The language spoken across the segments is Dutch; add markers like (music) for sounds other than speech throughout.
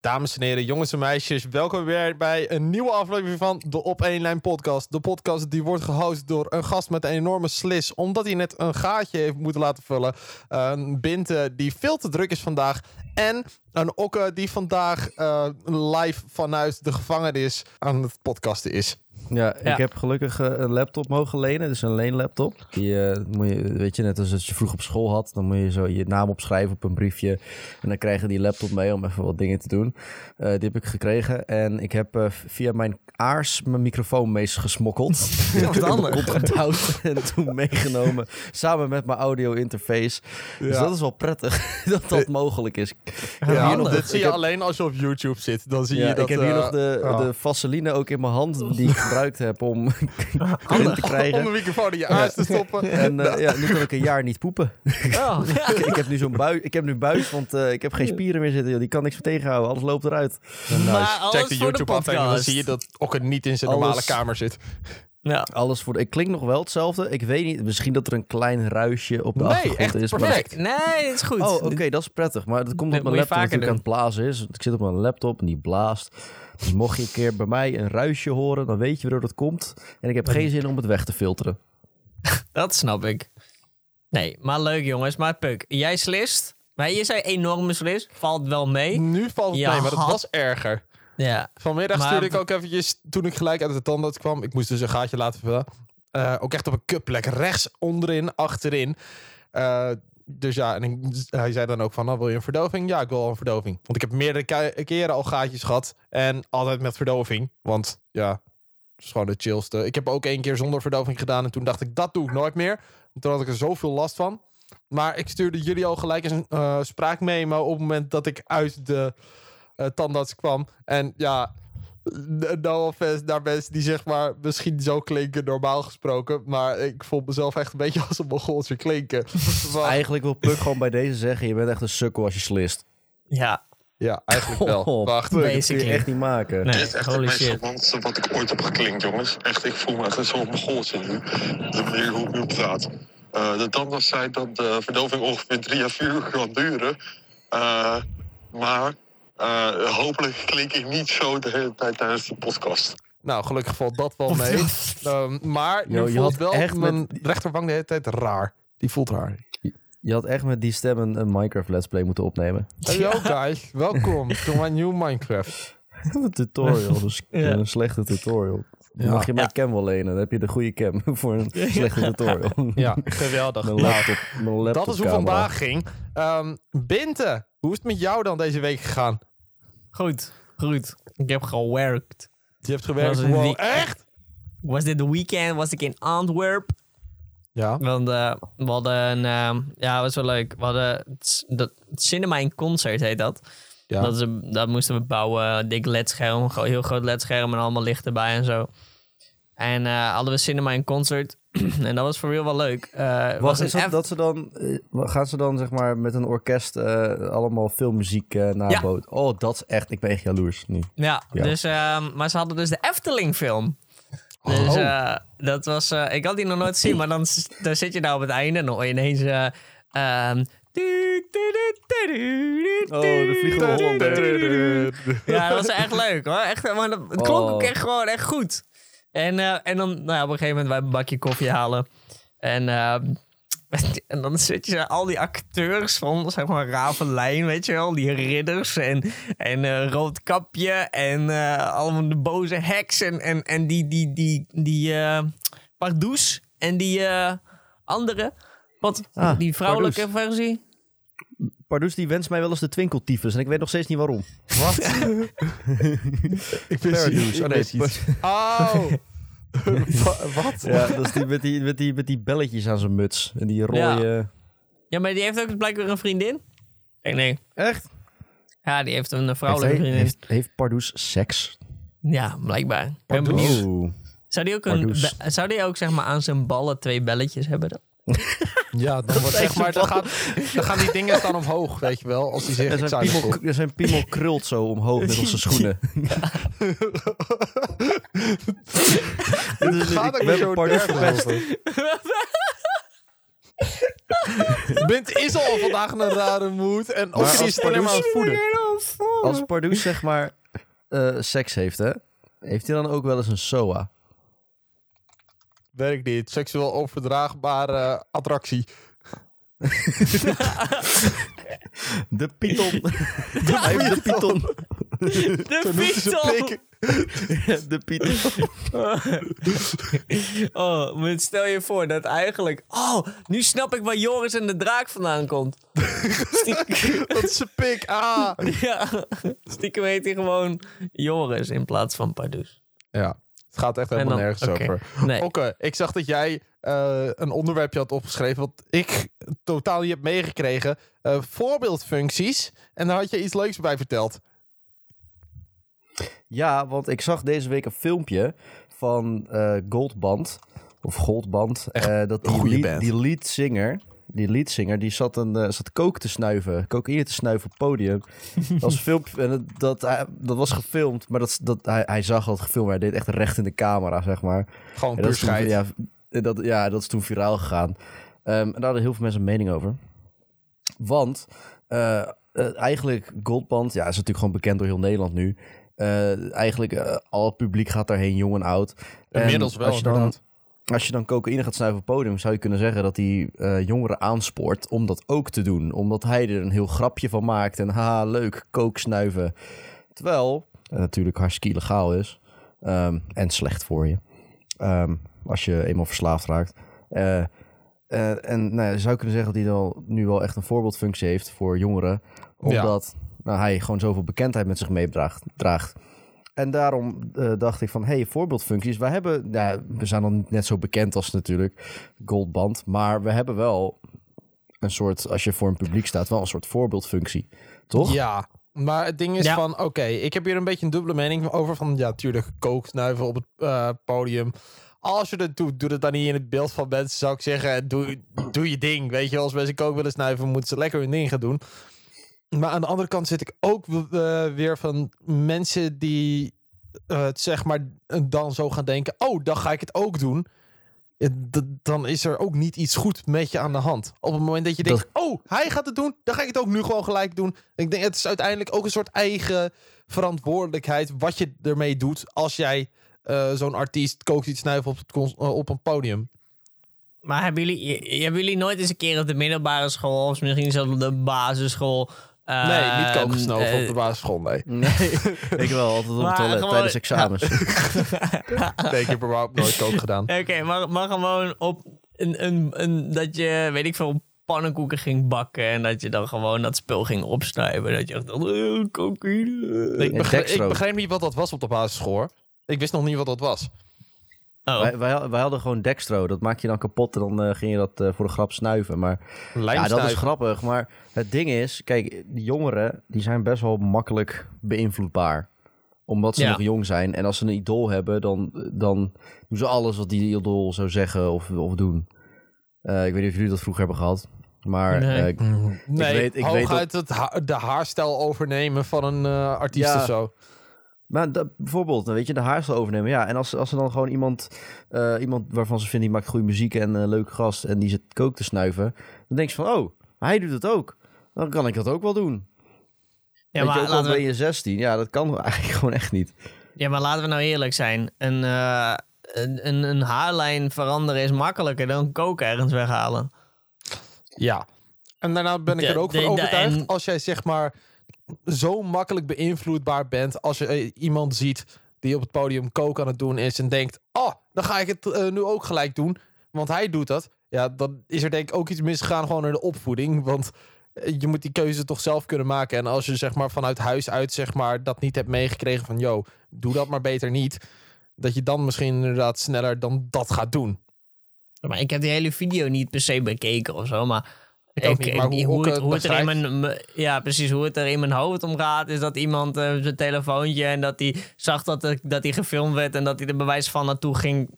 Dames en heren, jongens en meisjes, welkom weer bij een nieuwe aflevering van de Op 1 Lijn podcast. De podcast die wordt gehost door een gast met een enorme slis, omdat hij net een gaatje heeft moeten laten vullen. Een Binte die veel te druk is vandaag. En een Okke die vandaag uh, live vanuit de gevangenis aan het podcasten is. Ja, ik heb gelukkig uh, een laptop mogen lenen. Dus een leenlaptop. Die uh, moet je, weet je, net als als je vroeg op school had. Dan moet je zo je naam opschrijven op een briefje. En dan krijg je die laptop mee om even wat dingen te doen. Uh, die heb ik gekregen. En ik heb via mijn aars mijn microfoon meest gesmokkeld. (laughs) Ja, wat anders. Opgedouwd en toen meegenomen. Samen met mijn audio interface. Ja. Dus dat is wel prettig (laughs) dat dat mogelijk is. Ja, nog, dit zie je heb... alleen als je op YouTube zit. Dan zie ja, je dat... Ik heb hier nog de, oh. de vaseline ook in mijn hand die ik gebruikt heb om (laughs) te krijgen. Om een microfoon in je aars te stoppen. En uh, ja, nu kan ik een jaar niet poepen. Oh. (laughs) ik, heb nu zo'n buis, ik heb nu buis, want uh, ik heb geen spieren meer zitten. Die kan niks meer tegenhouden. Alles loopt eruit. Nice. Check de YouTube aflevering, dan zie je dat ook het niet in zijn normale alles, kamer zit. Ja. Alles voor. Ik klink nog wel hetzelfde. Ik weet niet. Misschien dat er een klein ruisje op de nee, achtergrond is. Perfect. Maar... Nee, het is goed. Oh, oké, okay, dat is prettig. Maar dat komt omdat mijn laptop natuurlijk aan het blazen is. Ik zit op mijn laptop en die blaast. Dus mocht je een keer bij mij een ruisje horen, dan weet je waardoor dat komt. En ik heb geen zin om het weg te filteren. (laughs) dat snap ik. Nee, maar leuk jongens. Maar Puk, jij slist. Maar je zei enorme slis. Valt wel mee. Nu valt het mee, maar het was erger. Ja. Vanmiddag maar... stuurde ik ook eventjes, toen ik gelijk uit de tandarts kwam, ik moest dus een gaatje laten vullen. Uh, ook echt op een kutplek, rechts onderin, achterin. Uh, dus ja, en ik, hij zei dan ook van, nou, wil je een verdoving? Ja, ik wil een verdoving. Want ik heb meerdere keren al gaatjes gehad. En altijd met verdoving. Want ja, het is gewoon de chillste. Ik heb ook één keer zonder verdoving gedaan. En toen dacht ik, dat doe ik nooit meer. En toen had ik er zoveel last van. Maar ik stuurde jullie al gelijk eens een uh, spraakmemo op het moment dat ik uit de tandarts kwam. En ja, no offense naar mensen die zeg maar misschien zo klinken normaal gesproken. Maar ik voel mezelf echt een beetje als een mogoltje klinken. (laughs) Eigenlijk wil Puk gewoon bij deze zeggen, je bent echt een sukkel als je slist. Ja. Ja, eigenlijk wel. (laughs) Oh, Wacht, dat kun je echt niet maken. Nee, Dit is echt het meest wat ik ooit heb geklinkt, jongens. Echt, ik voel me echt zo'n mogoltje nu. De manier hoe ik nu praat. Uh, de tandarts zei dat de verdoving ongeveer drie à vier uur kan duren. Uh, maar uh, hopelijk klink ik niet zo de hele tijd tijdens de podcast. Nou, gelukkig valt dat wel mee. um, maar Yo, je voelt wel echt mijn met... rechterwang de hele tijd raar. Die voelt raar. Je had echt met die stem een, een Minecraft Let's Play moeten opnemen. Hallo guys, welkom to my new Minecraft. (laughs) een tutorial, (laughs) dus ja. een slechte tutorial. Ja. Mag je mijn cam wel lenen, dan heb je de goede cam (laughs) voor een slechte tutorial. ja, geweldig. Mijn laptop, mijn laptop dat is hoe vandaag ging. Um, Binte, hoe is het met jou dan deze week gegaan? Goed, goed. Ik heb gewerkt. Je hebt gewerkt? Wow, echt? Was dit de weekend? Was ik in Antwerp? Ja. Want uh, we hadden een... Uh, ja, was wel leuk. We hadden... Het, Cinema in Concert heet dat. Ja. Dat, is, dat moesten we bouwen. Dik ledscherm. Heel groot ledscherm en allemaal licht erbij en zo. En uh, hadden we Cinema in Concert. (clears throat) en dat was voor real wel leuk. Uh, was, was dat, dat ze dan, uh, gaan ze dan zeg maar met een orkest uh, allemaal filmmuziek naboot? Ja. Oh, dat is echt, ik ben echt jaloers nu. Ja, ja. Dus, ehm, maar ze hadden dus de Efteling film. Dus oh. dat was, ik had die nog nooit gezien, maar dan, dan zit je daar op het einde en dan hoor je ineens... Um, Oh, de vliegende. Ja, dat was echt leuk hoor. Echt, maar het klonk ook echt gewoon echt goed. En, uh, en dan, nou ja, op een gegeven moment wij een bakje koffie halen. En, uh, (laughs) en dan zit je al die acteurs van, zeg maar, Ravelijn, weet je wel. Die ridders en, en uh, Roodkapje en allemaal de boze heks. En, en, en die, die, die, die Pardoes en die andere. Wat, ah, die vrouwelijke Pardoes. versie. Pardoes die wenst mij wel eens de twinkeltyfus en ik weet nog steeds niet waarom. Wat? (laughs) ik vind Pardoes. Oh nee, Oh! (laughs) Wat? Ja, dat is die met, die, met, die met die belletjes aan zijn muts. En die rode... Ja. ja, maar die heeft ook blijkbaar een vriendin. Nee, nee. Echt? Ja, die heeft een vrouwelijke heeft vriendin. Heeft, heeft Pardoes seks? Ja, blijkbaar. Pardoes. Oh. Zou die ook, een, zou die ook zeg maar, aan zijn ballen twee belletjes hebben? Dan? (laughs) Ja, dan, (laughs) wordt, zeg maar, dan, gaan, dan gaan die dingen dan omhoog, weet je wel. Als die zijn, piemel, er zijn piemel krult zo omhoog met onze schoenen. (laughs) Is Gaat ik ben een pardoes verpest. Bint is al vandaag in een rare mood. En ook Maar die als is alleen maar voeden. Als Pardoes zeg maar eh, seks heeft, hè? Heeft hij dan ook wel eens een SOA? Werkt niet. Seksueel overdraagbare attractie. (laughs) De Python. (laughs) De Python. (laughs) De Python! De Python. Oh, maar stel je voor dat eigenlijk... Oh, nu snap ik waar Joris en de draak vandaan komt. Stiekem, Dat is zijn pik. Ah. ja, stiekem heet hij gewoon Joris in plaats van Pardoes. Ja, het gaat echt helemaal dan- nergens over. Nee. Oké, ik zag dat jij eh, een onderwerpje had opgeschreven wat ik totaal niet heb meegekregen. Eh, voorbeeldfuncties. En daar had je iets leuks bij verteld. Ja, want ik zag deze week een filmpje van eh, Goldband. Of Goldband. eh, dat die, een goede lead, band. Die leadzanger... Die zat, een, eh, zat kook te snuiven. Cocaïne te snuiven op het podium. Dat was. (laughs) En dat, dat was gefilmd. Maar dat, dat, hij, hij zag dat gefilmd. Maar hij deed echt recht in de camera, zeg maar. Gewoon En puur ja, dat, ja, dat is toen viraal gegaan. Ehm, en daar hadden heel veel mensen een mening over. Want eh, eigenlijk Goldband, ja, is natuurlijk gewoon bekend door heel Nederland nu. Eh, eigenlijk al het publiek gaat daarheen, jong en oud. En Inmiddels wel, Als je, dan. Als je dan cocaïne gaat snuiven op het podium, zou je kunnen zeggen dat hij eh, jongeren aanspoort om dat ook te doen. Omdat hij er een heel grapje van maakt en haha, leuk, kook snuiven. Terwijl het natuurlijk hartstikke illegaal is ehm, en slecht voor je. Ehm, als je eenmaal verslaafd raakt. Eh, eh, en nou, ja, je zou kunnen zeggen dat hij nu wel echt een voorbeeldfunctie heeft voor jongeren. Omdat nou, hij gewoon zoveel bekendheid met zich meedraagt. Draagt. En daarom eh, dacht ik van, hey, voorbeeldfuncties. Wij hebben, nou, we zijn dan net zo bekend als natuurlijk Goldband. Maar we hebben wel een soort, als je voor een publiek staat, wel een soort voorbeeldfunctie. Toch? Ja, maar het ding is Ja. van, oké, ik heb hier een beetje een dubbele mening over. Van, ja, tuurlijk, kooksnuiven op het eh, podium. Als je dat doet, doe het dan niet in het beeld van mensen, zou ik zeggen. Doe, doe je ding, weet je. Als mensen kook willen snuiven, moeten ze lekker hun ding gaan doen. Maar aan de andere kant zit ik ook eh, weer van mensen die eh, het zeg maar dan zo gaan denken... oh, dan ga ik het ook doen. D- dan is er ook niet iets goed met je aan de hand. Op het moment dat je denkt, oh, hij gaat het doen, dan ga ik het ook nu gewoon gelijk doen. Ik denk, het is uiteindelijk ook een soort eigen verantwoordelijkheid wat je ermee doet als jij eh, zo'n artiest kookt iets snuiven op, het op een podium. Maar hebben jullie, hebben jullie nooit eens een keer op de middelbare school... of misschien zelfs op de basisschool... nee, niet ehm, koken snuiven eh, op de basisschool, nee. Nee, (laughs) ik wel altijd op het toilet gewoon- tijdens examens. (laughs) Nee, ik heb überhaupt nooit kook gedaan. Oké, maar, maar gewoon op een, een, een, dat je, weet ik veel, pannenkoeken ging bakken en dat je dan gewoon dat spul ging opsnuiven. Dat je echt dacht, cocaïne. Ik begreep, Dextro. ik begreep niet wat dat was op de basisschool. Ik wist nog niet wat dat was. Oh. Wij, wij, wij hadden gewoon Dextro. Dat maak je dan kapot en dan eh, ging je dat eh, voor de grap snuiven. Maar ja, dat is grappig. Maar het ding is, kijk, die jongeren die zijn best wel makkelijk beïnvloedbaar. Omdat ze Ja. nog jong zijn. En als ze een idool hebben, dan, dan doen ze alles wat die idool zou zeggen of, of doen. Eh, ik weet niet of jullie dat vroeger hebben gehad. Maar Nee. eh, ik- Nee, weet- ik weet hooguit het ha- de haarstijl overnemen van een eh, artiest Ja. of zo. Maar dat, bijvoorbeeld, weet je, de haarstijl overnemen. Ja, en als, als er dan gewoon iemand, eh, iemand waarvan ze vinden die maakt goede muziek en een leuke gast en die zit kook te snuiven, dan denk je van, oh, hij doet het ook. Dan kan ik dat ook wel doen. ja, weet maar je, ook al ben je 16, ja, dat kan (laughs) eigenlijk gewoon echt niet. ja, maar laten we nou eerlijk zijn. Een, eh, een, een, een haarlijn veranderen is makkelijker dan koken ergens weghalen. Ja. En daarna ben ik De- er ook de- van de- overtuigd. en- Als jij zeg maar zo makkelijk beïnvloedbaar bent. Als je eh, iemand ziet die op het podium kook aan het doen is. En denkt, oh, dan ga ik het eh, nu ook gelijk doen. Want hij doet dat. Ja, dan is er denk ik ook iets misgegaan gewoon in de opvoeding. Want eh, je moet die keuze toch zelf kunnen maken. En als je zeg maar vanuit huis uit zeg maar dat niet hebt meegekregen van... Yo, doe dat maar beter niet. Dat je dan misschien inderdaad sneller dan dat gaat doen. Maar ik heb die hele video niet per se bekeken of zo, maar... Ik ook niet, maar hoe het, het hoe het er in mijn, ja, precies, hoe het er in mijn hoofd om gaat, is dat iemand eh, zijn telefoontje en dat hij zag dat, er, dat hij gefilmd werd en dat hij er bewijs van naartoe ging.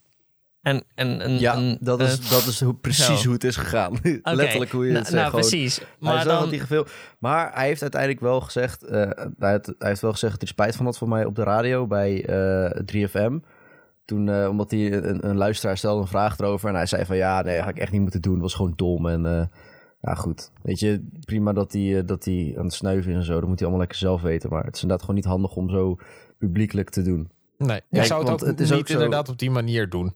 En, en, en, Ja, en, dat eh, is, dat is hoe, precies zo. hoe het is gegaan. (laughs) Letterlijk hoe je het nou, zegt. Nou, precies. hij Maar dat hij gefilmd. Maar hij heeft uiteindelijk wel gezegd. eh, hij, had- hij heeft wel gezegd dat hij er spijt van had voor mij op de radio bij eh 3FM. Toen, eh, omdat hij een, een luisteraar stelde een vraag erover. En hij zei van ja, nee, dat had ik echt niet moeten doen. Het was gewoon dom. En eh, Ja, goed. Weet je, prima dat hij eh, dat hij aan het snuiven is en zo. Dat moet hij allemaal lekker zelf weten. Maar het is inderdaad gewoon niet handig om zo publiekelijk te doen. Nee, ik Kijk, zou het ook want het is niet ook zo- inderdaad op die manier doen.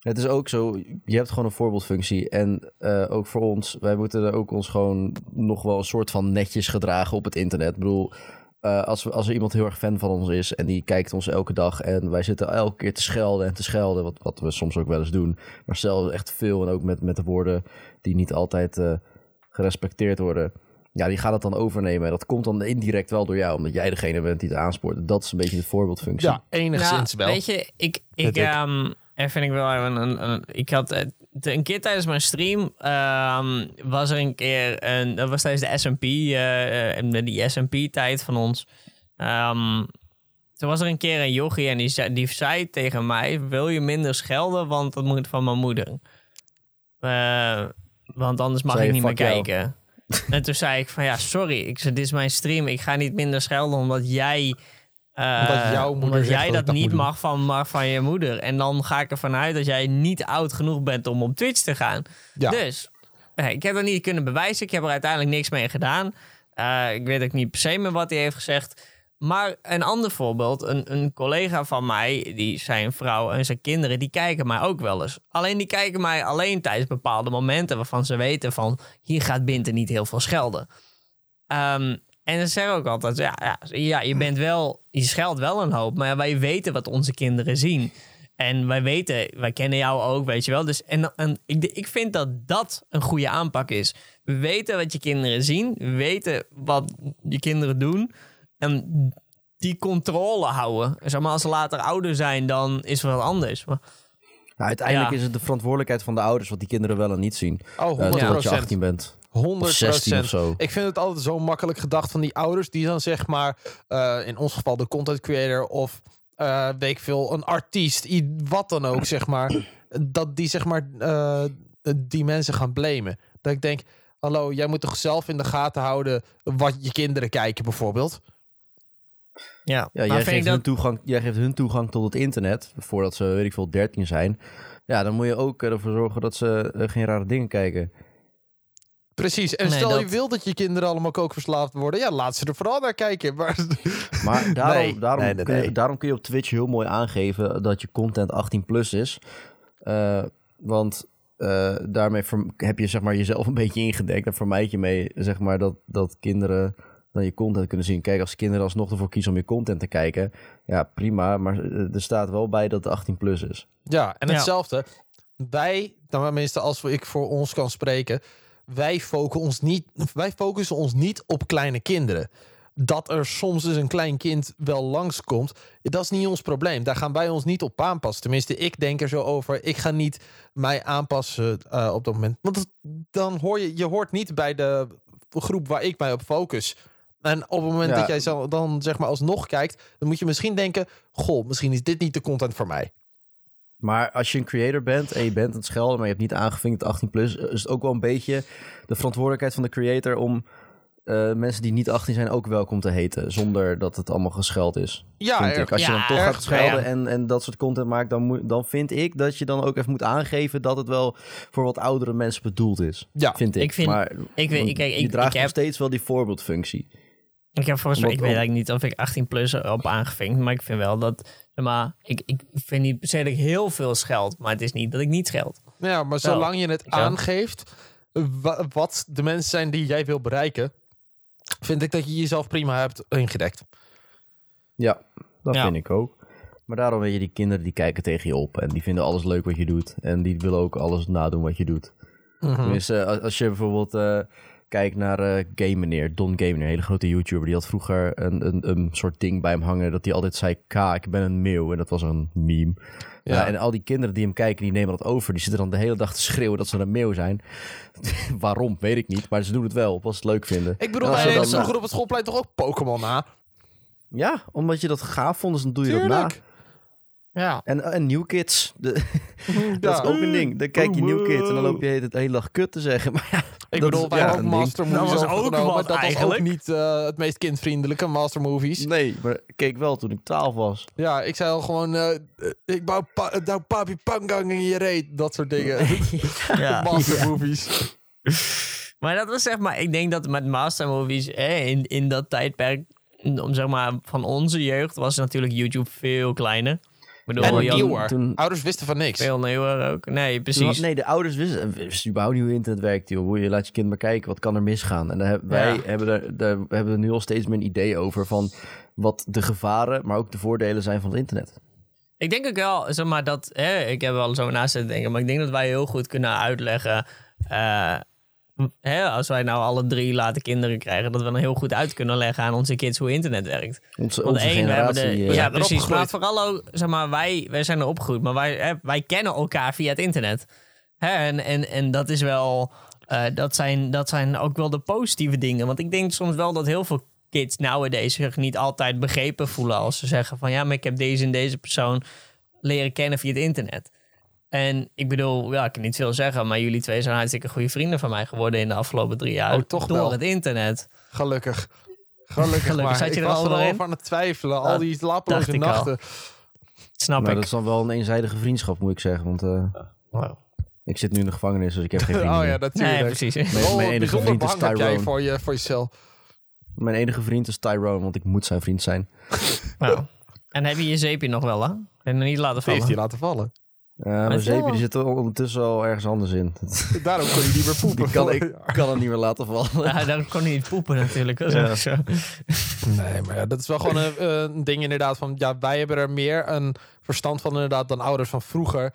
Het is ook zo, je hebt gewoon een voorbeeldfunctie. En eh, ook voor ons, wij moeten er ook ons gewoon nog wel een soort van netjes gedragen op het internet. Ik bedoel, eh, als, we, als er iemand heel erg fan van ons is en die kijkt ons elke dag en wij zitten elke keer te schelden en te schelden, wat, wat we soms ook wel eens doen, maar zelfs echt veel en ook met, met de woorden die niet altijd eh, gerespecteerd worden. Ja, die gaat het dan overnemen. En dat komt dan indirect wel door jou, omdat jij degene bent die het aanspoort. Dat is een beetje de voorbeeldfunctie. Ja, enigszins Nou, wel. Weet je, ik, Vind ik, ik. ehm, er vind ik wel even een, een, ik had eh, een keer tijdens mijn stream ehm, was er een keer een, dat was tijdens de S&P, eh, eh, die S&P tijd van ons. Ehm, toen was er een keer een jochie en die zei, die zei tegen mij, wil je minder schelden, want dat moet van mijn moeder. Eh, want anders mag Zei ik niet meer kijken. En toen zei ik van ja, sorry, ik dit is mijn stream, ik ga niet minder schelden omdat jij Omdat jouw moeder omdat jij dat ik dat dat niet mag van, mag van je moeder. En dan ga ik ervan uit dat jij niet oud genoeg bent om op Twitch te gaan. Ja. Dus eh, ik heb dat niet kunnen bewijzen. Ik heb er uiteindelijk niks mee gedaan. Eh, ik weet ook niet per se meer wat hij heeft gezegd. Maar een ander voorbeeld, een, een collega van mij, die zijn vrouw en zijn kinderen, die kijken mij ook wel eens. Alleen die kijken mij alleen tijdens bepaalde momenten waarvan ze weten van hier gaat Binte niet heel veel schelden. Ehm, en ze zeggen ook altijd, ja, ja, ja, je bent wel, je scheldt wel een hoop, maar wij weten wat onze kinderen zien. En wij weten, wij kennen jou ook, weet je wel. Dus, en, en ik, ik vind dat dat een goede aanpak is. We weten wat je kinderen zien. We weten wat je kinderen doen. En die controle houden. Zeg maar, als ze later ouder zijn, dan is het wel anders. Maar, Nou, uiteindelijk Ja. is het de verantwoordelijkheid van de ouders wat die kinderen wel en niet zien. Oh, Uh, 100 totdat je 18 bent. 100 Of 16 of zo. Ik vind het altijd zo makkelijk gedacht van die ouders die dan zeg maar, eh, in ons geval de content creator of eh weet ik veel, een artiest, wat dan ook, zeg maar, dat die zeg maar eh, die mensen gaan blamen. Dat ik denk, hallo, jij moet toch zelf in de gaten houden wat je kinderen kijken bijvoorbeeld. ja, Ja, maar jij geeft, hun toegang, jij geeft hun toegang tot het internet, voordat ze, weet ik veel, 13 zijn. Ja, dan moet je ook ervoor zorgen dat ze geen rare dingen kijken. Precies. En Nee, stel je wil dat je kinderen allemaal kookverslaafd worden, ja, laat ze er vooral naar kijken. Maar, Maar (laughs) daarom, Nee, daarom, nee, nee, kun je, nee. daarom kun je op Twitch heel mooi aangeven dat je content 18 plus is. Eh, want eh, daarmee heb je zeg maar, jezelf een beetje ingedekt. En vermijd je mee zeg maar, dat, dat kinderen dan je content kunnen zien. Kijk, als kinderen alsnog ervoor kiezen om je content te kijken, ja prima. Maar eh, er staat wel bij dat het 18 plus is. Ja, en Ja. hetzelfde. Wij, dan tenminste als ik voor ons kan spreken, wij focussen ons niet, wij focussen ons niet op kleine kinderen. Dat er soms eens een klein kind wel langskomt, dat is niet ons probleem. Daar gaan wij ons niet op aanpassen. Tenminste, ik denk er zo over. Ik ga niet mij aanpassen eh, op dat moment. Want dat- dan hoor je, je hoort niet bij de groep waar ik mij op focus. En op het moment Ja. dat jij dan zeg maar alsnog kijkt, dan moet je misschien denken: Goh, misschien is dit niet de content voor mij. Maar als je een creator bent en je bent aan het schelden, maar je hebt niet aangevinkt 18 plus, is het ook wel een beetje de verantwoordelijkheid van de creator om eh, mensen die niet 18 zijn ook welkom te heten, zonder dat het allemaal gescheld is. Ja, vind ik. Als je dan toch erg- gaat schelden ja. en, en dat soort content maakt, dan, moet, dan vind ik dat je dan ook even moet aangeven dat het wel voor wat oudere mensen bedoeld is. Ja, Vind ik. ik vind- maar ik weet- ik- kijk, je ik- draagt ik heb- nog steeds wel die voorbeeldfunctie. Ik heb volgens mij, ik weet eigenlijk niet of ik 18 plus op aangevinkt, maar ik vind wel dat, maar, ik, ik vind niet per se dat ik heel veel scheld, maar het is niet dat ik niet scheld. Ja, maar Wel, zolang je het aangeeft wa- wat de mensen zijn die jij wil bereiken, vind ik dat je jezelf prima hebt ingedekt. Ja, dat Ja. vind ik ook. Maar daarom weet je, die kinderen die kijken tegen je op en die vinden alles leuk wat je doet. En die willen ook alles nadoen wat je doet. Dus als, als je bijvoorbeeld eh, kijkt naar eh Game Meneer, Don Game Meneer, hele grote YouTuber, die had vroeger een, een, een soort ding bij hem hangen dat hij altijd zei, K, ik ben een meeuw. En dat was een meme. Ja. Ja. en al die kinderen die hem kijken, die nemen dat over. Die zitten dan de hele dag te schreeuwen dat ze een meeuw zijn. (laughs) Waarom, weet ik niet. Maar ze doen het wel, ze het leuk vinden. Ik bedoel, wij deden vroeger op het schoolplein toch ook Pokémon na? Ja, omdat je dat gaaf vond, dus dan doe je dat na. Ja. En, en New Kids, de, (laughs) dat is ook een ding. Dan kijk je New Kids en dan loop je het hele dag kut te zeggen. (laughs) Maar ja, Ik dat bedoel, wij ja, ook. Master Dat Movies was ook wat dat was eigenlijk. ook niet eh, het meest kindvriendelijke Master Movies. Nee, maar ik keek wel toen ik 12 was. Ja, ik zei al gewoon, eh, ik bouw pa nou papi pangang in je reet. Dat soort dingen. (laughs) ja. Master Movies. (laughs) Maar dat was zeg maar, ik denk dat met Master Movies eh, in, in dat tijdperk, om zeg maar van onze jeugd, was natuurlijk YouTube veel kleiner. Bedoel, En nieuwer. toen- Ouders wisten van niks. Veel nieuwer ook. Nee, precies. Nee, de ouders wisten, wisten überhaupt niet hoe internet werkt. Joh. Hoe je laat je kind maar kijken, wat kan er misgaan. En daar, wij Ja. hebben er, daar hebben er nu al steeds meer een idee over van wat de gevaren, maar ook de voordelen zijn van het internet. Ik denk ook wel, zeg maar, dat... Hè, ik heb wel zo naast zitten denken, maar ik denk dat wij heel goed kunnen uitleggen... eh, hè, als wij nou alle drie later kinderen krijgen... dat we dan heel goed uit kunnen leggen aan onze kids hoe internet werkt. Onze, Want onze één, we hebben generatie. de, eh, ja, erop precies. Maar vooral ook, zeg maar, wij, wij zijn erop gegroeid, maar wij, hè, wij kennen elkaar via het internet. Hè, en, en, en dat is wel, eh, dat, zijn, dat zijn ook wel de positieve dingen. Want ik denk soms wel dat heel veel kids nowadays zich niet altijd begrepen voelen als ze zeggen van ja, maar ik heb deze en deze persoon leren kennen via het internet. En ik bedoel, ja, ik kan niet veel zeggen, maar jullie twee zijn hartstikke goede vrienden van mij geworden in de afgelopen drie jaar. Oh, toch door wel. het internet. Gelukkig. Gelukkig, Gelukkig. maar. Zat je ik er was al er al doorheen? over aan het twijfelen. Al die slapeloze al. nachten. Snap nou, ik. dat is dan wel een eenzijdige vriendschap, moet ik zeggen. Want eh, Wow. ik zit nu in de gevangenis, dus ik heb geen (laughs) vrienden Oh ja, natuurlijk. Nee, precies. Mijn, Oh, mijn enige vriend is heb jij Tyrone. voor je, voor je cel. Mijn enige vriend is Tyrone, want ik moet zijn vriend zijn. Nou. En heb je je zeepje nog wel, hè? En nog niet laten Heeft vallen. hij laten vallen. Uh, mijn zeepje wel- die zit er ondertussen al ergens anders in. (laughs) Daarom kon hij niet meer poepen. (laughs) Die kan, ik kan het niet meer laten vallen. Ja, dan kon hij niet poepen natuurlijk. Dat Ja. zo. (laughs) Nee, maar ja, dat is wel gewoon een, een ding inderdaad van... Ja, wij hebben er meer een verstand van inderdaad dan ouders van vroeger.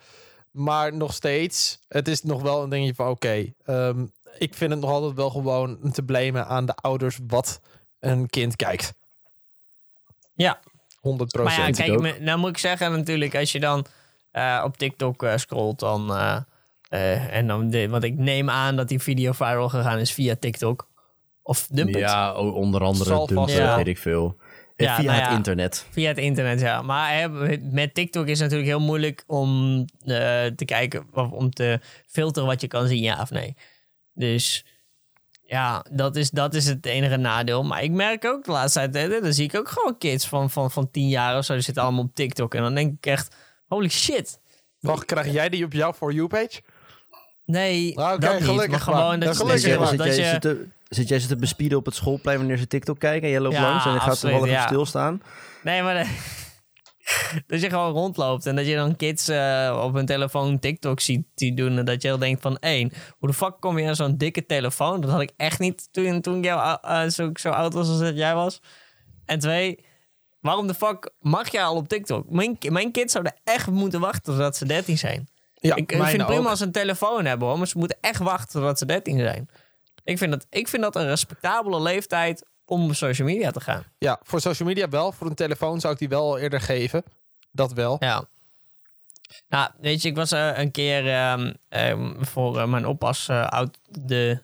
Maar nog steeds, het is nog wel een dingetje van... Oké, ehm, ik vind het nog altijd wel gewoon te blamen aan de ouders... wat een kind kijkt. Ja. 100 Maar ja, procent. kijk, nou moet ik zeggen natuurlijk, als je dan eh, op TikTok eh, scrolt, dan... eh, eh, en dan de, want ik neem aan dat die video viral gegaan is via TikTok. Of Dumpet. Ja, onder andere Dumpet, weet ik veel. Ja, via nou het ja. internet. Via het internet, ja. Maar hè, met TikTok is het natuurlijk heel moeilijk om eh, te kijken, of om te filteren wat je kan zien, ja of nee. Dus ja, dat is, dat is het enige nadeel. Maar ik merk ook de laatste tijd, hè, dan zie ik ook gewoon kids van, van, van 10 jaar of zo, die zitten allemaal op TikTok. En dan denk ik echt, holy shit. Wacht, krijg jij die op jouw For You-page? Nee, Ah, oké, dat niet. gelukkig Maar gewoon maar. dat, je- dat gelukkig je... maar. zit, Dat jij, je zit, te, zit jij ze te bespieden op het schoolplein wanneer ze TikTok kijken en jij loopt Ja, langs en je gaat toevallig ja. even stilstaan? Nee, maar de- (laughs) dat je gewoon rondloopt en dat je dan kids eh, op hun telefoon TikTok ziet die doen. En dat je dan denkt van, één, hoe de fuck kom je aan zo'n dikke telefoon? Dat had ik echt niet toen, toen ik jou, eh, zo, zo oud was als dat jij was. En twee, waarom de fuck mag jij al op TikTok? Mijn, mijn kids zouden echt moeten wachten totdat ze 13 zijn. Ja, ik, ik vind het prima ook. als ze een telefoon hebben hoor, maar ze moeten echt wachten totdat ze 13 zijn. Ik vind dat, ik vind dat een respectabele leeftijd om op social media te gaan. Ja, voor social media wel. Voor een telefoon zou ik die wel eerder geven. Dat wel. Ja. Nou, weet je, ik was eh, een keer ehm, ehm, voor eh, mijn oppas eh, oud de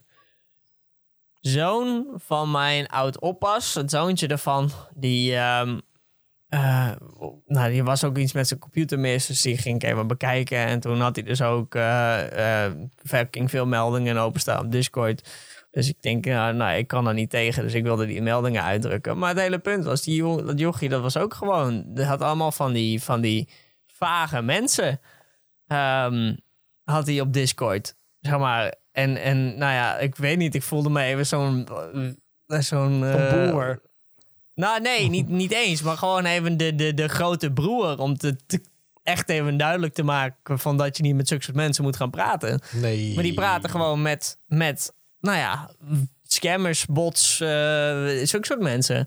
zoon van mijn oud oppas, het zoontje ervan, die, ehm, eh, nou, die was ook iets met zijn computer mis, dus die ging ik even bekijken. En toen had hij dus ook fucking veel meldingen openstaan op Discord. Dus ik denk, nou, nou, ik kan er niet tegen, dus ik wilde die meldingen uitdrukken. Maar het hele punt was, die jong, dat jochie, dat was ook gewoon... Dat had allemaal van die, van die vage mensen, ehm, had hij op Discord. Zeg maar, en, en nou ja, ik weet niet, ik voelde me even zo'n... zo'n boomer. Nou, nee, (laughs) niet, niet eens. Maar gewoon even de, de, de grote broer. Om te, te- echt even duidelijk te maken van dat je niet met zulke soort mensen moet gaan praten. Nee. Maar die praten gewoon met, met nou ja, scammers, bots, eh zulke soort mensen.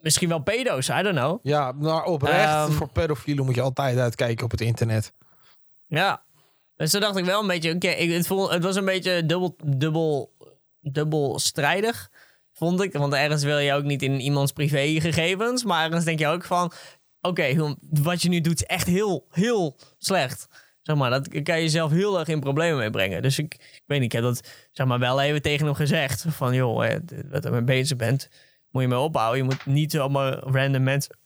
Misschien wel pedo's, I don't know. Ja, maar oprecht. Ehm. voor pedofielen moet je altijd uitkijken op het internet. Ja. Dus toen dacht ik wel een beetje, oké, het, voel, het was een beetje dubbel, dubbel, dubbel strijdig, vond ik. Want ergens wil je ook niet in iemands privégegevens, maar ergens denk je ook van, oké, wat je nu doet is echt heel, heel slecht. Zeg maar, dat kan je zelf heel erg in problemen mee brengen. Dus ik, ik weet niet, ik heb dat zeg maar wel even tegen hem gezegd. Van, joh, wat je mee bezig bent, moet je mee ophouden. Je moet niet zomaar random mensen,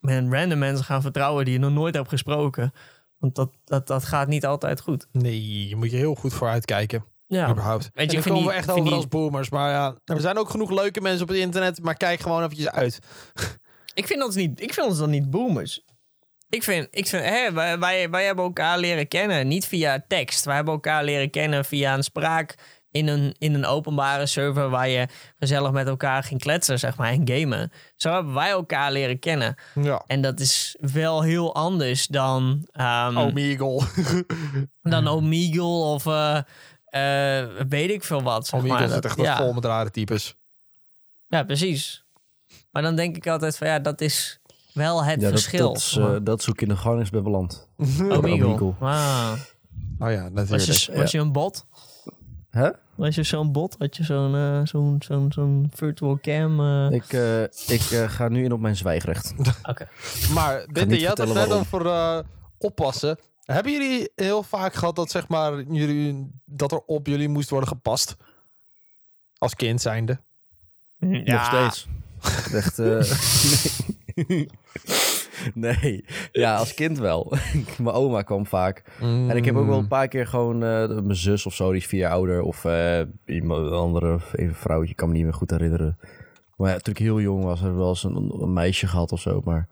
random mensen gaan vertrouwen die je nog nooit hebt gesproken. Want dat, dat, dat gaat niet altijd goed. Nee, je moet je heel goed voor uitkijken. Ja. Überhaupt. Weet je, en dan komen die- we echt over die- als boomers. Maar ja, er zijn ook genoeg leuke mensen op het internet. Maar kijk gewoon eventjes uit. (laughs) Ik vind ons niet, ik vind ons dan niet boomers. Ik vind, ik vind hè, wij, wij, wij hebben elkaar leren kennen, niet via tekst. Wij hebben elkaar leren kennen via een in een, in een openbare server waar je gezellig met elkaar ging kletsen, zeg maar, en gamen. Zo hebben wij elkaar leren kennen. Ja. En dat is wel heel anders dan, ehm, Omegle. (laughs) dan Omegle of eh, weet ik veel wat. Zeg maar. zit Dat- echt wel ja. vol met rare types. ja, precies. Maar dan denk ik altijd van ja, dat is wel het Ja, dat, verschil. dat, is, eh, dat is hoe ik in de gevangenis ben beland. (laughs) Omegle. Wauw. Oh ja, Was natuurlijk. je, was je een bot? Hè? Was je zo'n bot? Had je zo'n eh, zo'n zo'n zo'n virtual cam? eh? Ik, eh, ik eh, ga nu in op mijn zwijgrecht. Oké. Maar Bitte, niet je had het net over eh, oppassen. Hebben jullie heel vaak gehad dat, zeg maar, jullie, dat er op jullie moest worden gepast? Als kind zijnde. Nog steeds. (laughs) Echt, eh, nee. (laughs) nee. Ja, als kind wel. (laughs) mijn oma kwam vaak. En ik heb ook wel een paar keer gewoon eh, mijn zus of zo, die is vier jaar ouder. Of eh, iemand andere even vrouwtje, ik kan me niet meer goed herinneren. Maar ja, toen ik heel jong was, heb ik wel eens een, een meisje gehad of zo. Maar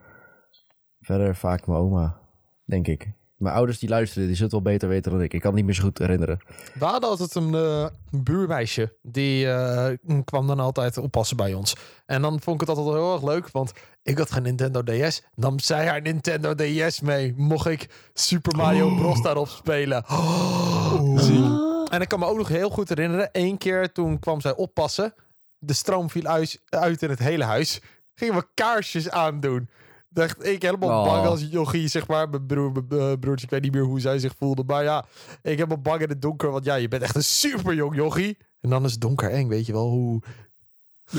verder vaak mijn oma, denk ik. Mijn ouders die luisteren, die zullen het wel beter weten dan ik. Ik kan het niet meer zo goed herinneren. We hadden altijd een eh, buurmeisje. Die eh, kwam dan altijd oppassen bij ons. En dan vond ik het altijd heel erg leuk. Want ik had geen Nintendo DS. Nam zij haar Nintendo DS mee. Mocht ik Super Mario Bros. daarop spelen. Oh, zie. En ik kan me ook nog heel goed herinneren. Eén keer toen kwam zij oppassen. De stroom viel uit, uit in het hele huis. Gingen we kaarsjes aandoen. Dacht ik helemaal Oh. bang als jochie, zeg maar. Mijn, broer, mijn eh, broertje, ik weet niet meer hoe zij zich voelde. Maar ja, ik heb me bang in het donker. Want ja, je bent echt een super jong jochie. En dan is het donker eng, weet je wel. Hoe...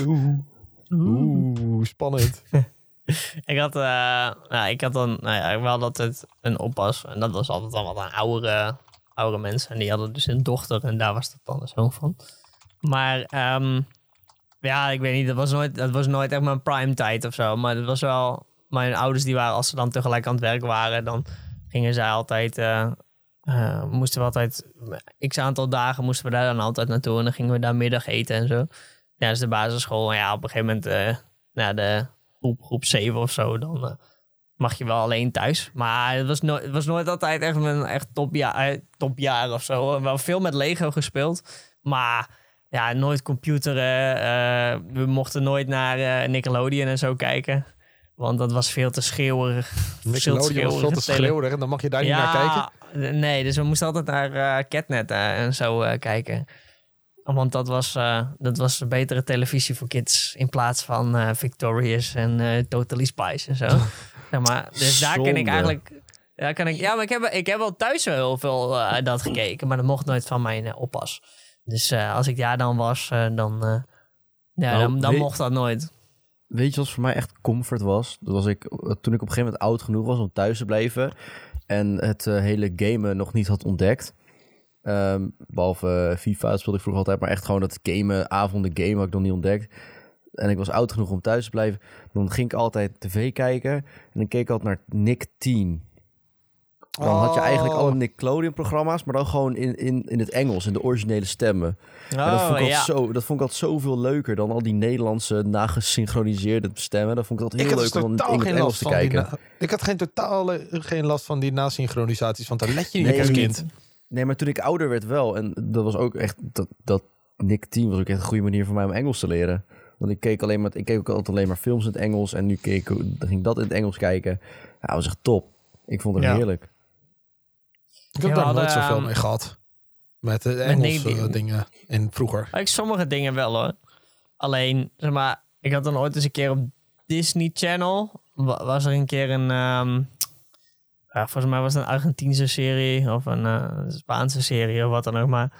Oeh, Oeh spannend. (laughs) Ik had, eh, nou, ik had dan, nou ja, we hadden altijd een oppas. En dat was altijd dan wat een oudere, oudere mensen. En die hadden dus een dochter en daar was dat dan de zoon van. Maar ehm, ja, ik weet niet, dat was nooit, dat was nooit echt mijn prime tijd of zo. Maar dat was wel, mijn ouders die waren, als ze dan tegelijk aan het werk waren, dan gingen zij altijd, eh, eh, moesten we altijd, x aantal dagen moesten we daar dan altijd naartoe. En dan gingen we daar middag eten en zo. Ja, is de basisschool. En ja, op een gegeven moment, eh, nou, de groep, groep 7 of zo, dan mag je wel alleen thuis. Maar het was, nooit het was nooit altijd echt mijn echt topjaar, topjaar of zo. Wel veel met Lego gespeeld, maar ja, nooit computeren. we mochten nooit naar Nickelodeon en zo kijken. Want dat was veel te schreeuwerig. Veel te Nickelodeon was veel schreeuwerig te tele- schreeuwerig. En dan mag je daar niet naar kijken. Nee, dus we moesten altijd naar eh Catnet eh, en zo eh, kijken. Want dat was, dat was een betere televisie voor kids. In plaats van Victorious en Totally Spice en zo. (laughs) zeg maar, dus daar ken ik eigenlijk... Daar kan ik, ja, maar ik heb, ik heb wel thuis wel heel veel dat gekeken. Maar dat mocht nooit van mijn oppas. Dus als ik daar dan was, dan, ja, Nou, dan, mocht dat nooit. Weet je wat voor mij echt comfort was? Dat was ik, toen ik op een gegeven moment oud genoeg was om thuis te blijven. En het eh, hele gamen nog niet had ontdekt. Ehm, behalve eh, FIFA speelde ik vroeger altijd. Maar echt gewoon dat gamen, avonden gamen had ik nog niet ontdekt. En ik was oud genoeg om thuis te blijven. Dan ging ik altijd tv kijken. En dan keek ik altijd naar Nick 10. Dan had je eigenlijk Oh. alle Nickelodeon-programma's, maar dan gewoon in, in, in het Engels, in de originele stemmen. en dat vond, ik Oh, ja. altijd zo, dat vond ik altijd zoveel leuker dan al die Nederlandse nagesynchroniseerde stemmen. Dat vond ik altijd Ik heel dus leuk om in het Engels last te kijken. Ik had geen totaal geen last van die nasynchronisaties. Want daar let je niet Nee, als kind. Nee, maar toen ik ouder werd wel. En dat was ook echt, dat, dat Nick 10 was ook echt een goede manier voor mij om Engels te leren. Want ik keek, alleen maar, ik keek ook altijd alleen maar films in het Engels. En nu keek, dan ging ik dat in het Engels kijken. Ja, dat was echt top. Ik vond het Ja. heerlijk. Ik heb Ja, daar nooit zoveel ehm, mee gehad. Met de met Engelse nee, dingen in vroeger. Ik sommige dingen wel hoor. Alleen, zeg maar, ik had dan ooit eens een keer op Disney Channel. wa- Was er een keer een. ehm, ja, volgens mij was het een Argentijnse serie of een eh, Spaanse serie of wat dan ook maar.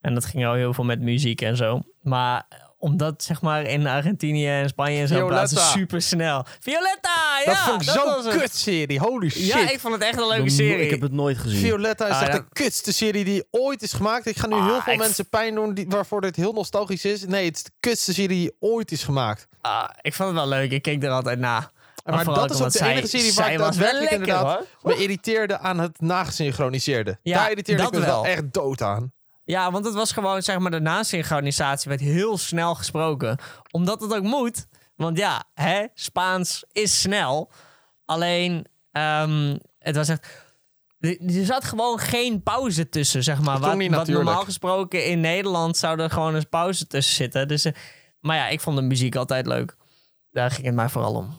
En dat ging al heel veel met muziek en zo. Maar omdat zeg maar in Argentinië en Spanje en zo Violetta. plaatsen super snel. Violetta, ja! dat vond ik was zo'n kutserie. Holy shit. Ja, ik vond het echt een leuke serie. Ik heb het nooit gezien. Violetta is Ah, echt ja. de kutste serie die ooit is gemaakt. Ik ga nu Ah, heel veel ik- mensen pijn doen die, waarvoor dit heel nostalgisch is. Nee, het is de kutste serie die ooit is gemaakt. Ah, ik vond het wel leuk. Ik keek er altijd naar. Maar dat is ook de zij- enige serie waar ik daadwerkelijk inderdaad hoor. me irriteerde aan het nagesynchroniseerde. Ja, Daar irriteerde ik me wel wel. echt dood aan. Ja, want het was gewoon, zeg maar, de nasynchronisatie werd heel snel gesproken. Omdat het ook moet. Want ja, hè, Spaans is snel. Alleen, ehm, het was echt... Er zat gewoon geen pauze tussen, zeg maar. Wat, wat normaal gesproken in Nederland zou er gewoon een pauze tussen zitten. Dus, eh, maar ja, ik vond de muziek altijd leuk. Daar ging het mij vooral om.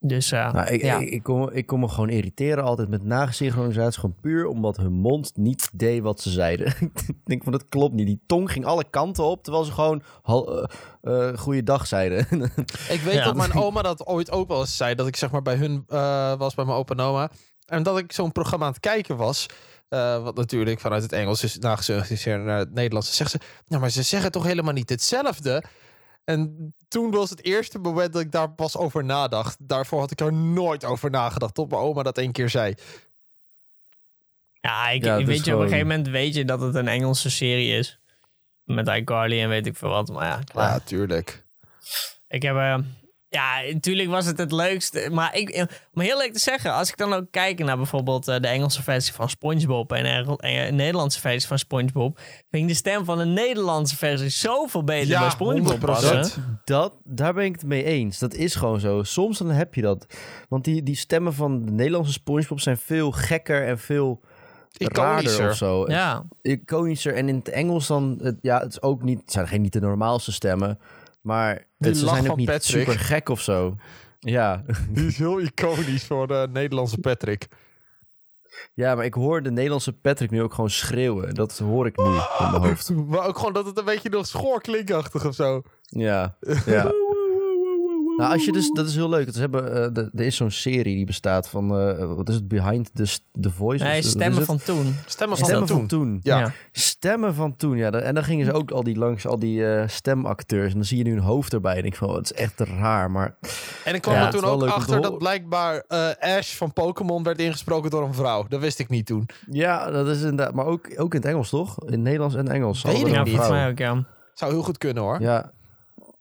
Dus eh, Nou, ik, ja. ik, ik, kon, ik kon me gewoon irriteren altijd met nagesynchronisatie. Gewoon puur omdat hun mond niet deed wat ze zeiden. (laughs) ik denk van, dat klopt niet. Die tong ging alle kanten op, terwijl ze gewoon eh, eh, goeiedag zeiden. (laughs) Ik weet Ja. dat mijn oma dat ooit ook wel eens zei. Dat ik zeg maar bij hun eh, was, bij mijn opa en oma. En dat ik zo'n programma aan het kijken was. eh, wat natuurlijk vanuit het Engels is nagesynchroniseerd naar het Nederlands. Dan zegt ze, nou maar ze zeggen toch helemaal niet hetzelfde? En toen was het eerste moment dat ik daar pas over nadacht. Daarvoor had ik er nooit over nagedacht. Tot mijn oma dat één keer zei. ja, ik, Ja, weet op een gegeven moment weet je dat het een Engelse serie is. Met iCarly en weet ik veel wat. Maar ja, klaar. Ja, tuurlijk. Ik heb... eh, ja, natuurlijk was het het leukste. Maar ik, om heel eerlijk te zeggen, als ik dan ook kijk naar bijvoorbeeld eh, de Engelse versie van SpongeBob en de eh, Nederlandse versie van SpongeBob, vind ik de stem van de Nederlandse versie zoveel beter Ja, bij SpongeBob 100%. passen. dat, daar ben ik het mee eens. Dat is gewoon zo. Soms dan heb je dat. Want die, die stemmen van de Nederlandse Spongebob zijn veel gekker en veel raarder Iconischer. of zo. Ja, Iconischer. En in het Engels dan, het, ja, het is ook niet, het zijn geen niet de normaalste stemmen. Maar het, ze lach zijn ook van niet Patrick. super gek of zo. Ja. (laughs) Die is heel iconisch voor de Nederlandse Patrick. ja, maar ik hoor de Nederlandse Patrick nu ook gewoon schreeuwen. Dat hoor ik nu in mijn hoofd. (laughs) Maar ook gewoon dat het een beetje nog schoorklinkachtig of zo. Ja, ja. (laughs) Nou, als je dus, dat is heel leuk. Ze hebben, eh, de- er is zo'n serie die bestaat van, eh, wat is het, Behind the, the Voice? nee, stemmen van toen. Stemmen van, Stemmen toen. van toen. Ja. Stemmen van toen, ja. En dan gingen ze ook al die langs, al die eh, stemacteurs. En dan zie je nu een hoofd erbij. En ik van, oh, het is echt raar, maar... En ik kwam Ja, er toen ook achter dat blijkbaar eh, Ash van Pokémon werd ingesproken door een vrouw. Dat wist ik niet toen. Ja, dat is inderdaad... Maar ook, ook in het Engels, toch? In het Nederlands en Engels. Weet ik niet. mij ook, ja. Zou heel goed kunnen hoor. Ja,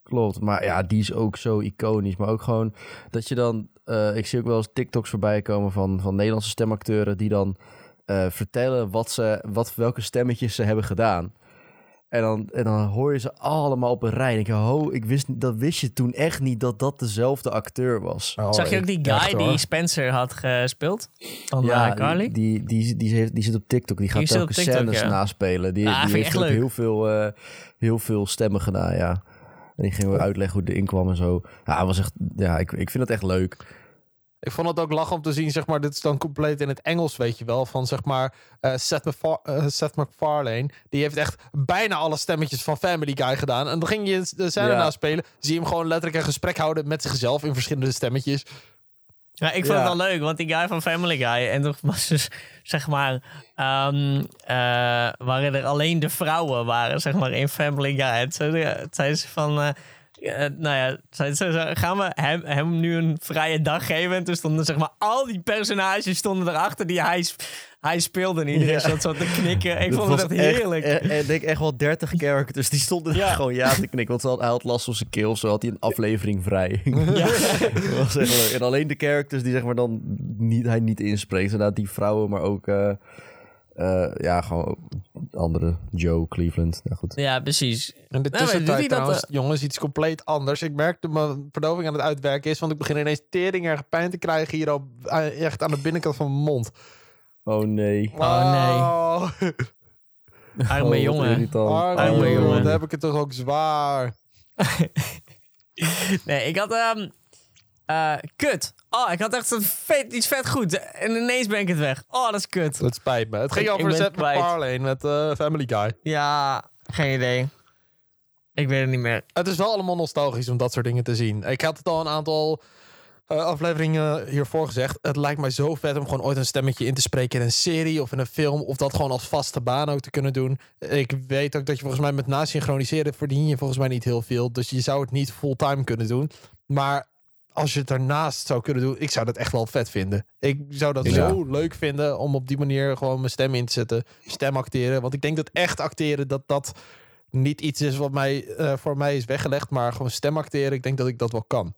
klopt. Maar ja, die is ook zo iconisch. Maar ook gewoon dat je dan... eh, ik zie ook wel eens TikToks voorbij komen van, van Nederlandse stemacteuren... die dan eh, vertellen wat ze, wat, welke stemmetjes ze hebben gedaan. En dan, en dan hoor je ze allemaal op een rij. En ik denk, ho, ik wist, niet- dat wist je toen echt niet dat dat dezelfde acteur was. Oh, Zag je ook die guy echt, die Spencer had gespeeld? Van ja, ja, Carly? Die, die, die, die, heeft- die zit op TikTok. Die gaat op telkens TikTok, scènes ja. naspelen. Die, die ik heeft ook leuk. heel veel, eh, heel veel stemmen gedaan, ja. En die ging uitleggen hoe het erin kwam en zo. Ja, was echt, ja ik, ik vind het echt leuk. Ik vond het ook lachen om te zien, zeg maar, dit is dan compleet in het Engels, weet je wel. Van zeg maar eh, Seth, MacFar- eh, Seth MacFarlane. Die heeft echt bijna alle stemmetjes van Family Guy gedaan. En dan ging je de scène Ja. naspelen. Zie je hem gewoon letterlijk een gesprek houden met zichzelf in verschillende stemmetjes. Ja, ik vond het wel leuk, want die guy van Family Guy... en toen was dus, (laughs) zeg maar... eh, waren er alleen de vrouwen waren, zeg maar, in Family Guy. Het zei, het zei ze van... eh, eh, nou ja, zei ze, ze- gaan we hem, hem nu een vrije dag geven? En toen stonden zeg maar al die personages stonden erachter die hij, hij speelde. En iedereen Ja. zat zo te knikken. Ik Dat vond het echt heerlijk. Echt, eh, ik denk echt wel 30 characters. Die stonden Ja. gewoon ja te knikken. Want ze had, hij had last van zijn keel. Zo had hij een aflevering vrij. (laughs) (laughs) dat was echt leuk. En alleen de characters die zeg maar dan niet, hij niet inspreekt. Inderdaad die vrouwen, maar ook... eh, eh, ja, gewoon andere. Joe, Cleveland. Ja, goed. Ja, precies. En de Nou, tussentijd dat, trouwens, eh? jongens, iets compleet anders. Ik merk dat mijn verdoving aan het uitwerken is. Want ik begin ineens tering erg pijn te krijgen hier op, eh, echt aan de binnenkant van mijn mond. Oh nee. Oh, nee. Arme Oh, jongen. irritant. arme Arme jongen, jongen. Dan heb ik het toch ook zwaar. (laughs) Nee, ik had... ehm eh, kut. Oh, ik had echt een vet, iets vet goed. En ineens ben ik het weg. Oh, dat is kut. Het spijt me. Het ging Ik- over Seth. MacFarlane met eh, Family Guy. Ja, geen idee. Ik weet het niet meer. Het is wel allemaal nostalgisch om dat soort dingen te zien. Ik had het al een aantal eh, afleveringen hiervoor gezegd. Het lijkt mij zo vet om gewoon ooit een stemmetje in te spreken in een serie of in een film. Of dat gewoon als vaste baan ook te kunnen doen. Ik weet ook dat je volgens mij met nasynchroniseren verdien je volgens mij niet heel veel. Dus je zou het niet fulltime kunnen doen. Maar als je het daarnaast zou kunnen doen, ik zou dat echt wel vet vinden. Ik zou dat Ja. zo leuk vinden om op die manier gewoon mijn stem in te zetten. Stem acteren. Want ik denk dat echt acteren, dat dat niet iets is wat mij, eh, voor mij is weggelegd. Maar gewoon stem acteren, ik denk dat ik dat wel kan.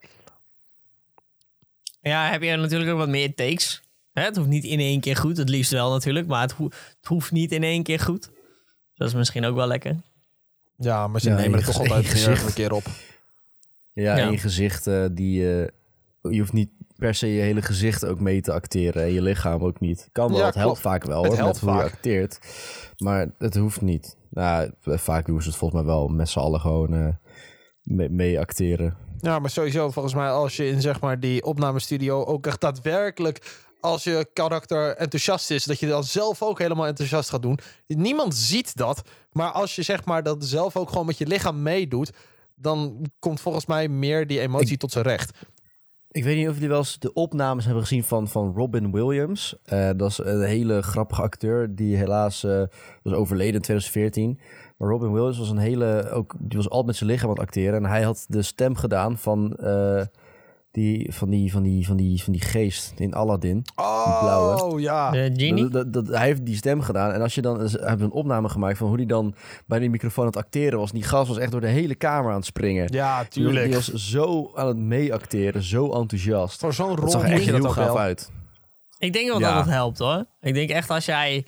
Ja, heb je natuurlijk ook wat meer takes. Hè, het hoeft niet in één keer goed. Het liefst wel natuurlijk. Maar het, ho- het hoeft niet in één keer goed. Dat is misschien ook wel lekker. Ja, maar ze Ja, nemen het toch altijd (laughs) een keer op. Ja, Ja. één gezicht eh, die... eh, je hoeft niet per se je hele gezicht ook mee te acteren en je lichaam ook niet. Kan wel, Ja, het helpt klopt. vaak wel Het hoor, helpt met hoe je vaak. acteert. Maar het hoeft niet. Nou, vaak doen ze het volgens mij wel met z'n allen gewoon eh, mee, mee acteren. Ja, maar sowieso volgens mij als je in zeg maar die opnamestudio ook echt daadwerkelijk als je karakter enthousiast is, dat je dan zelf ook helemaal enthousiast gaat doen. Niemand ziet dat, maar als je zeg maar dat zelf ook gewoon met je lichaam meedoet, dan komt volgens mij meer die emotie tot zijn recht. Ik weet niet of jullie wel eens de opnames hebben gezien van, van Robin Williams. Eh, dat is een hele grappige acteur die helaas eh, was overleden in 2014. Maar Robin Williams was een hele, ook, die was altijd met zijn lichaam aan het acteren. En hij had de stem gedaan van, eh, die, van, die, van, die, van, die, van die geest in Aladdin. Oh, blauwe. ja. De genie? Dat, dat, dat- hij heeft die stem gedaan. En als je dan, hij heeft een opname gemaakt van hoe hij dan bij die microfoon aan het acteren was. Die gast was echt door de hele kamer aan het springen. Ja, Die, tuurlijk. die was zo aan het meeacteren, zo enthousiast. Voor zo'n Het rol zag er moet echt je dat heel ook gaaf wel. uit. Ik denk wel Ja. dat het helpt hoor. Ik denk echt als jij,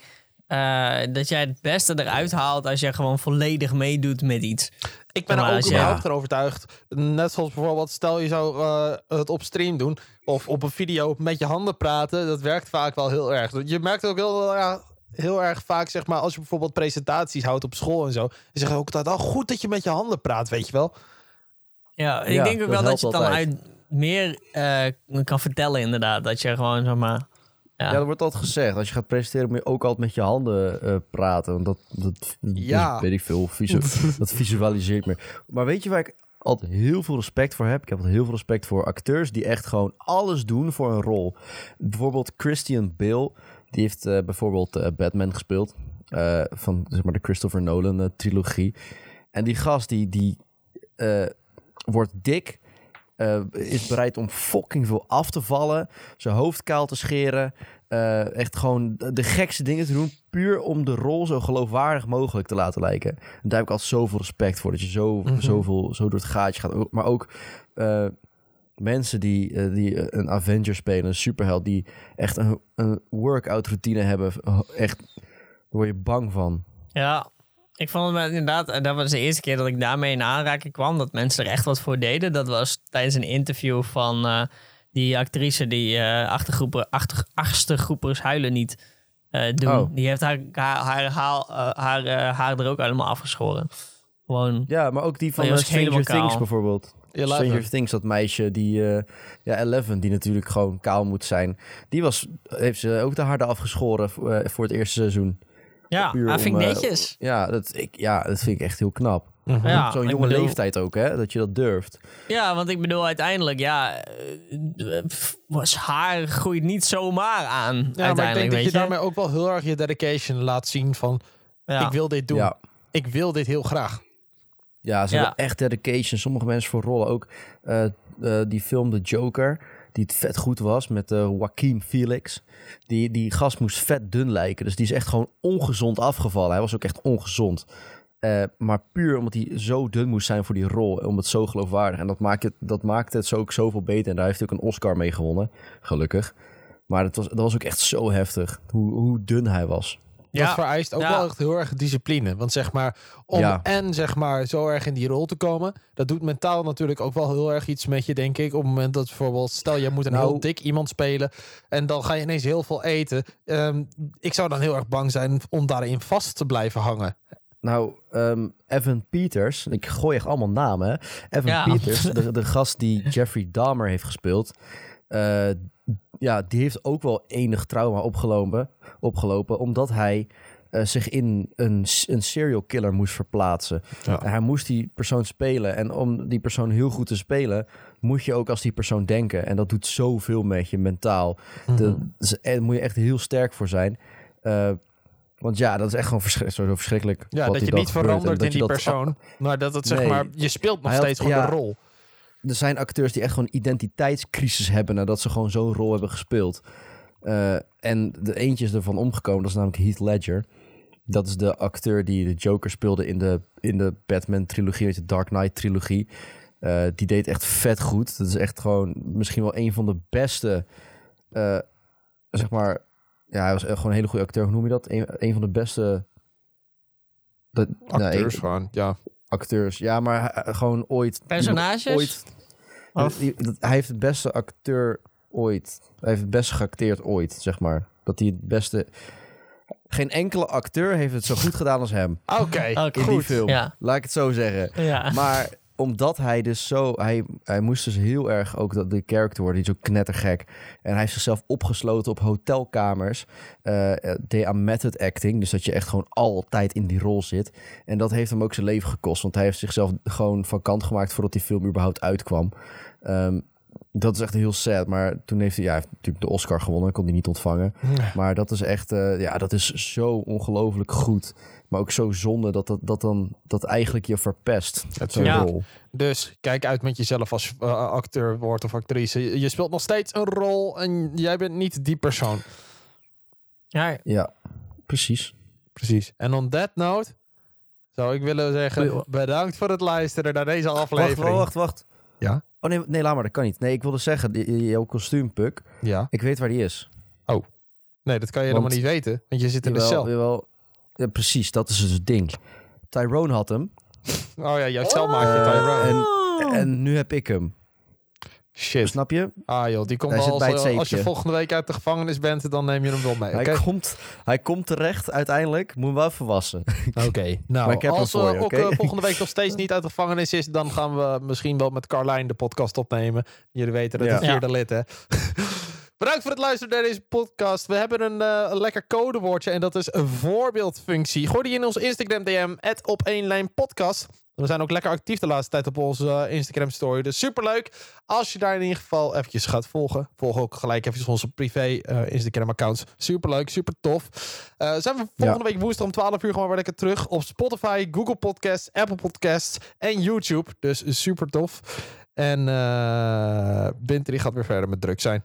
eh, dat jij het beste eruit haalt als je gewoon volledig meedoet met iets. Ik ben Maar er ook als je- überhaupt van overtuigd. Net zoals bijvoorbeeld, stel je zou eh, het op stream doen of op een video met je handen praten. Dat werkt vaak wel heel erg. Je merkt ook heel, erg- heel erg vaak, zeg maar, als je bijvoorbeeld presentaties houdt op school en zo. Dan zeggen ook altijd, oh goed dat je met je handen praat, weet je wel. Ja, ik Ja, denk ook dat wel dat je het dan uit meer eh, kan vertellen inderdaad. Dat je gewoon, zeg maar... Ja. Dat wordt altijd gezegd. Als je gaat presenteren moet je ook altijd met je handen eh, praten. Want dat, dat Ja. weet ik veel. Visu (laughs) dat visualiseert meer. Maar weet je waar ik altijd heel veel respect voor heb? Ik heb altijd heel veel respect voor acteurs die echt gewoon alles doen voor een rol. Bijvoorbeeld Christian Bale. Die heeft eh, bijvoorbeeld eh, Batman gespeeld. van zeg maar de Christopher Nolan trilogie. En die gast die, die wordt dik. Eh, is bereid om fucking veel af te vallen. Zijn hoofd kaal te scheren. eh, echt gewoon de gekste dingen te doen. Puur om de rol zo geloofwaardig mogelijk te laten lijken. En daar heb ik altijd zoveel respect voor. Dat je zo, zoveel, zo door het gaatje gaat. Ook- Maar ook eh, mensen die, die een Avenger spelen. Een superheld. Die echt een, een workout routine hebben. Echt, daar word je bang van. Ja, ik vond het inderdaad, en dat was de eerste keer dat ik daarmee in aanraking kwam, dat mensen er echt wat voor deden. Dat was tijdens een interview van eh, die actrice die eh achtergroepen, achter, achtergroepers huilen niet eh, doen. Oh. Die heeft haar, haar, haar, haal- eh, haar, eh, haar er ook helemaal afgeschoren. Gewoon, Ja, maar ook die van eh, helemaal Stranger Things bijvoorbeeld. Eleven. Stranger Things, dat meisje die, eh, ja, Eleven, die natuurlijk gewoon kaal moet zijn. Die was, heeft ze ook de harde afgeschoren voor, eh, voor het eerste seizoen. Ja, dat vind ik om, eh, netjes. Ja dat, ik, ja, dat vind ik echt heel knap. Ja, Zo'n jonge bedoel- leeftijd ook, hè, dat je dat durft. Ja, want ik bedoel uiteindelijk, ja, eh, was haar groeit niet zomaar aan. Ja, maar ik uiteindelijk, denk dat je daarmee ook wel heel erg je dedication laat zien van, Ja. ik wil dit doen. Ja, Ik wil dit heel graag. ja ze Ja. hebben echt dedication. Sommige mensen voor rollen ook. eh, eh, die film The Joker, die het vet goed was met eh Joaquin Felix. Die, die gast moest vet dun lijken. Dus die is echt gewoon ongezond afgevallen. Hij was ook echt ongezond. Eh, maar puur omdat hij zo dun moest zijn voor die rol. Om het zo geloofwaardig. En dat maakt het, dat maakt het zo ook zoveel beter. En daar heeft hij ook een Oscar mee gewonnen. Gelukkig. Maar het was, dat was ook echt zo heftig. Hoe, hoe dun hij was. Dat Ja. vereist ook Ja. wel echt heel erg discipline. Want zeg maar, om Ja. en zeg maar zo erg in die rol te komen, dat doet mentaal natuurlijk ook wel heel erg iets met je, denk ik. Op het moment dat bijvoorbeeld, stel je moet een Nou- heel dik iemand spelen en dan ga je ineens heel veel eten. Ehm, ik zou dan heel erg bang zijn om daarin vast te blijven hangen. Nou, ehm, Evan Peters. Ik gooi echt allemaal namen. hè. Evan Ja. Peters, (laughs) de, de gast die Jeffrey Dahmer heeft gespeeld. Eh, ja, die heeft ook wel enig trauma opgelopen. opgelopen omdat hij eh, zich in een, een serial killer moest verplaatsen. Ja. Hij moest die persoon spelen. En om die persoon heel goed te spelen, moet je ook als die persoon denken. En dat doet zoveel met je mentaal. Dus, eh, daar moet je echt heel sterk voor zijn. Eh, want ja, dat is echt gewoon zo verschrikkelijk. Ja, dat je niet gebeurt. En verandert dat in die dat- persoon, (laughs) maar dat het zeg Nee. maar, je speelt nog had- steeds gewoon ja. de rol. Er zijn acteurs die echt gewoon identiteitscrisis hebben nadat ze gewoon zo'n rol hebben gespeeld. Eh, en de eentje is ervan omgekomen, dat is namelijk Heath Ledger. Dat is de acteur die de Joker speelde in de, in de Batman-trilogie, je, Dark Knight-trilogie. Eh, die deed echt vet goed. Dat is echt gewoon misschien wel een van de beste, eh, zeg maar... Ja, hij was echt gewoon een hele goede acteur. Hoe noem je dat? Een, een van de beste... Nou, Acteurs ik- gewoon, ja. Acteurs. Ja, maar hij- gewoon ooit... Personages? Ooit, Of- hij heeft de beste acteur ooit. Hij heeft het best geacteerd ooit, zeg maar. Dat hij het beste... Geen enkele acteur heeft het zo goed gedaan als hem. Oké. Oké, In die film. Ja. Laat ik het zo zeggen. Ja. Maar omdat hij dus zo... Hij, hij moest dus heel erg ook dat de character worden. Die is knettergek. En hij heeft zichzelf opgesloten op hotelkamers. eh deed method acting. Dus dat je echt gewoon altijd in die rol zit. En dat heeft hem ook zijn leven gekost. Want hij heeft zichzelf gewoon van kant gemaakt... voordat die film überhaupt uitkwam. Ehm, dat is echt heel sad. Maar toen heeft hij, ja, hij heeft natuurlijk de Oscar gewonnen. Kon hij niet ontvangen. Maar dat is echt, eh, ja, dat is zo ongelooflijk goed. Maar ook zo zonde dat dat, dat dan dat eigenlijk je verpest. Zo'n Ja. rol. Dus kijk uit met jezelf als eh, acteur wordt of actrice. Je, je speelt nog steeds een rol en jij bent niet die persoon. Ja, Ja, precies. Precies. En on that note zou ik willen zeggen bedankt voor het luisteren naar deze Wacht, aflevering. wacht, wacht. Ja? Oh nee, nee, laat maar, dat kan niet. Nee, ik wilde zeggen, die- die- jouw kostuumpuk, Ja. ik weet waar die is. Nee, dat kan je Want- helemaal niet weten, want je zit in de Jawel, cel. jawel. Ja, precies, dat is dus het ding. Tyrone had hem. Oh ja, jouw cel maakt je Tyrone. En, Oh. en nu heb ik hem. Shit. Snap je? Ah joh, die komt Hij wel als, als je volgende week uit de gevangenis bent, dan neem je hem wel mee. Oké, Hij, komt, hij komt terecht uiteindelijk. Moet wel even wassen. (laughs) Oké. nou, als voor we je, ook eh, volgende week nog steeds niet uit de gevangenis is, dan gaan we misschien wel met Carlijn de podcast opnemen. Jullie weten dat Ja. het vierde lid, hè? (laughs) Bedankt voor het luisteren naar deze podcast. We hebben een, een lekker codewoordje en dat is een voorbeeldfunctie. Gooi die in ons Instagram DM, op één lijn podcast. We zijn ook lekker actief de laatste tijd op onze eh, Instagram story. Dus superleuk als je daar in ieder geval eventjes gaat volgen. Volg ook gelijk eventjes onze privé eh, Instagram accounts. Superleuk, super tof. Zijn we volgende week woensdag om 12 uur gewoon weer lekker terug op Spotify, Google Podcasts, Apple Podcasts en YouTube. Dus super tof. En die gaat weer verder met druk zijn.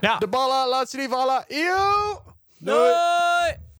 Ja. De ballen, laat ze niet vallen. Yo! Doei!